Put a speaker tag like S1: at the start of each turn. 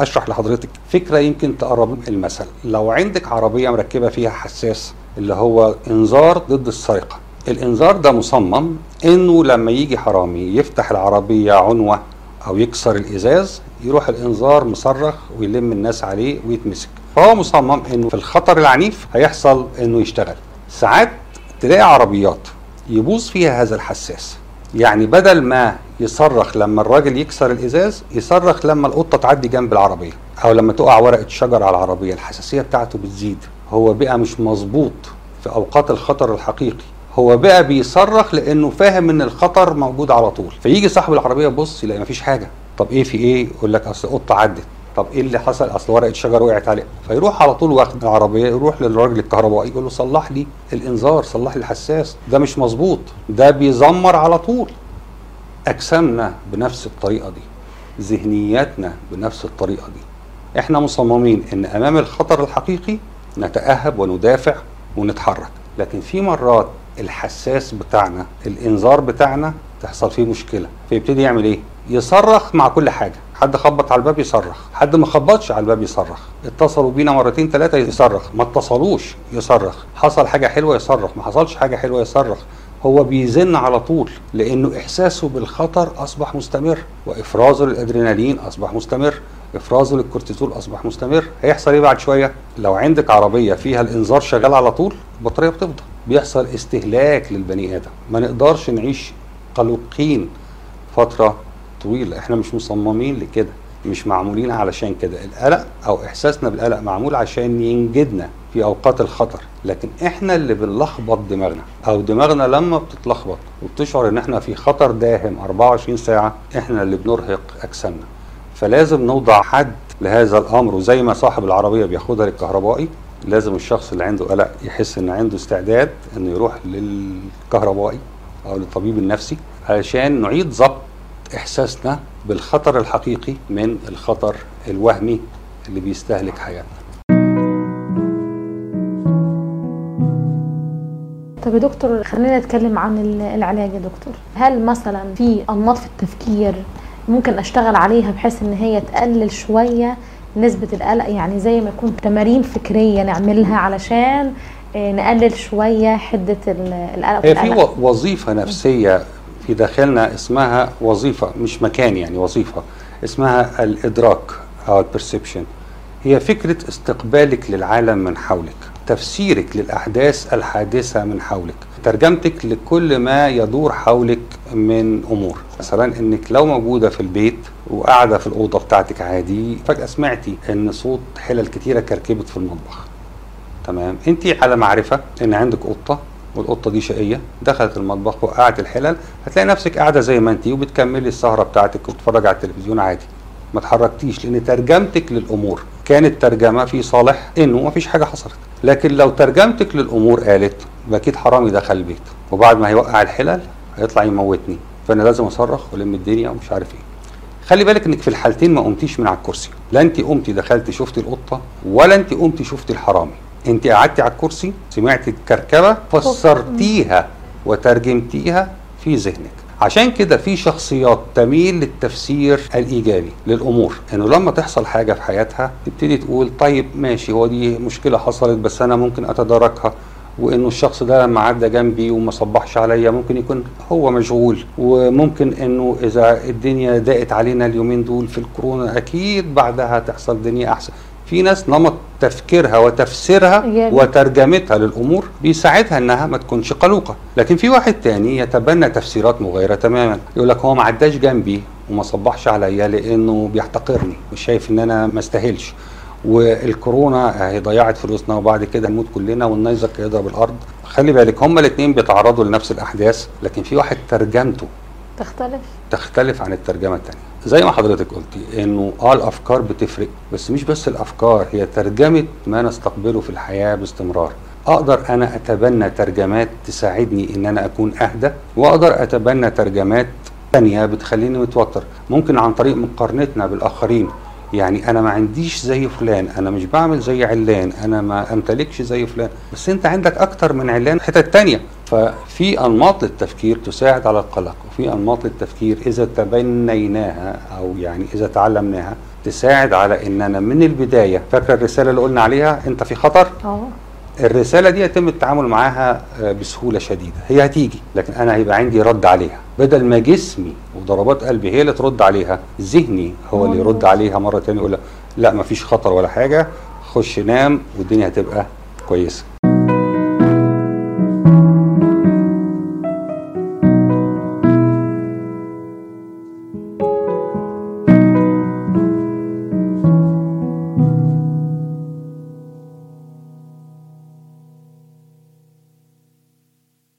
S1: أشرح لحضرتك فكرة يمكن تقرب المثل. لو عندك عربية مركبة فيها حساس اللي هو إنذار ضد السرقة. الإنذار ده مصمم إنه لما يجي حرامي يفتح العربية عنوة أو يكسر الإزاز يروح الإنذار مصرخ ويلم الناس عليه ويتمسك. فهو مصمم إنه في الخطر العنيف هيحصل إنه يشتغل. ساعات تلاقي عربيات يبوظ فيها هذا الحساس. يعني بدل ما يصرخ لما الراجل يكسر الإزاز يصرخ لما القطة تعدي جنب العربية أو لما تقع ورقة شجر على العربية. الحساسية بتاعته بتزيد. هو بقى مش مظبوط في أوقات الخطر الحقيقي. هو بقى بيصرخ لأنه فاهم إن الخطر موجود على طول. فيجي صاحب العربية يبص يلاقي مفيش حاجة. طب إيه في إيه؟ يقول لك أصل قطه عدت. طب إيه اللي حصل؟ أصل ورقة شجر وقعت عليه. فيروح على طول واخد العربية يروح للراجل الكهربائي يقول له صلح لي الإنذار صلح لي الحساس. ده مش مظبوط. ده بيزمر على طول. أجسامنا بنفس الطريقة دي. ذهنياتنا بنفس الطريقة دي. إحنا مصممين إن أمام الخطر الحقيقي نتأهب وندافع ونتحرك. لكن في مرات الحساس بتاعنا الإنذار بتاعنا تحصل فيه مشكلة. فيبتدي يعمل إيه؟ يصرخ مع كل حاجة. حد خبط على الباب يصرخ. حد ما خبطش على الباب يصرخ. اتصلوا بينا مرتين ثلاثة يصرخ. ما اتصلوش يصرخ. حصل حاجة حلوة يصرخ. ما حصلش حاجة حلوة يصرخ. هو بيزن على طول لأنه إحساسه بالخطر أصبح مستمر. وافرازه للادرينالين أصبح مستمر. افرازه للكورتيزول أصبح مستمر. هيحصل إيه بعد شوية؟ لو عندك عربية فيها الإنذار شغال على طول البطارية بتفضى. بيحصل استهلاك للبني آدم. ما نقدرش نعيش قلقين فترة طويله إحنا مش مصممين لكده مش معمولين علشان كده. القلق أو إحساسنا بالقلق معمول عشان ينجدنا في أوقات الخطر لكن إحنا اللي بنلخبط دماغنا. أو دماغنا لما بتتلخبط وبتشعر إن إحنا في خطر داهم 24 ساعة إحنا اللي بنرهق أجسامنا. فلازم نوضع حد لهذا الأمر وزي ما صاحب العربية بياخدها للكهربائي لازم الشخص اللي عنده قلق يحس إن عنده استعداد إنه يروح للكهربائي أو للطبيب النفسي علشان نعيد ضبط إحساسنا بالخطر الحقيقي من الخطر الوهمي اللي بيستهلك حياتنا.
S2: طب يا دكتور خلينا نتكلم عن العلاج يا دكتور. هل مثلا في أنماط في التفكير ممكن أشتغل عليها بحيث إن هي تقلل شوية نسبة القلق؟ يعني زي ما يكون تمارين فكرية نعملها علشان نقلل شوية حدة القلق
S1: هي في وظيفة نفسية في داخلنا اسمها وظيفة مش مكان يعني وظيفة اسمها الإدراك أو البرسبشن هي فكرة استقبالك للعالم من حولك تفسيرك للأحداث الحادثة من حولك ترجمتك لكل ما يدور حولك من أمور. مثلا إنك لو موجودة في البيت وقاعدة في الأوضة بتاعتك عادي فجأة سمعتي إن صوت حلل كتيرة كركبت في المطبخ. تمام؟ انت على معرفة إن عندك قطة والقطة دي شقية دخلت المطبخ وقعت الحلل. هتلاقي نفسك قاعدة زي ما انت وبتكملي السهرة بتاعتك وبتتفرج على التلفزيون عادي. ما اتحركتيش لأن ترجمتك للأمور. كانت ترجمة في صالح إنه ما فيش حاجة حصلت. لكن لو ترجمتك للأمور قالت أكيد حرامي دخل البيت وبعد ما هيوقع الحلل هيطلع يموتني. فأنا لازم أصرخ والم الدنيا ومش عارف إيه. خلي بالك إنك في الحالتين ما قمتيش من على الكرسي. لا انت قمتي دخلتي شفتي القطة ولا انت قمتي شفتي الحرامي. انت قعدتي على الكرسي سمعتي الكركبة فسرتيها وترجمتيها في ذهنك. عشان كده في شخصيات تميل للتفسير الإيجابي للأمور. إنه لما تحصل حاجة في حياتها تبتدي تقول طيب ماشي هو دي مشكلة حصلت بس أنا ممكن أتداركها وإنه الشخص ده لما عدى جنبي وما صبحش عليا ممكن يكون هو مشغول. وممكن إنه إذا الدنيا ضاقت علينا اليومين دول في الكورونا أكيد بعدها تحصل دنيا أحسن. في ناس نمط تفكيرها وتفسيرها. وترجمتها للأمور بيساعدها إنها ما تكونش قلوقة. لكن في واحد تاني يتبنى تفسيرات مغايره تماما. يقول لك هو ما عداش جنبي وما صبحش عليا لأنه بيحتقرني. مش شايف إن أنا ما استاهلش. والكورونا هي ضيعت فلوسنا وبعد كده نموت كلنا والنيزك هيضرب الأرض. خلي بالك هما الاثنين بيتعرضوا لنفس الأحداث لكن في واحد ترجمته
S2: تختلف؟
S1: تختلف عن الترجمة الثانية زي ما حضرتك قلتي إنه آه الأفكار بتفرق بس مش بس الأفكار هي ترجمة ما نستقبله في الحياة باستمرار. أقدر أنا أتبنى ترجمات تساعدني إن أنا أكون أهدى وأقدر أتبنى ترجمات ثانية بتخليني متوتر. ممكن عن طريق مقارنتنا بالآخرين. يعني أنا ما عنديش زي فلان أنا مش بعمل زي علان أنا ما أمتلكش زي فلان. بس أنت عندك أكتر من علان حتت تانية. ففي أنماط للتفكير تساعد على القلق وفي أنماط للتفكير إذا تبنيناها أو يعني إذا تعلمناها تساعد على إن أنا من البداية. فاكره الرسالة اللي قلنا عليها؟ أنت في خطر؟
S2: آه.
S1: الرسالة دي يتم التعامل معاها آه، بسهولة شديدة. هي هتيجي لكن أنا هيبقى عندي رد عليها. بدل ما جسمي وضربات قلبي هي اللي ترد عليها ذهني هو اللي يرد. عليها مرة تانية يقول لا مفيش خطر ولا حاجة خش نام والدنيا هتبقى كويسة.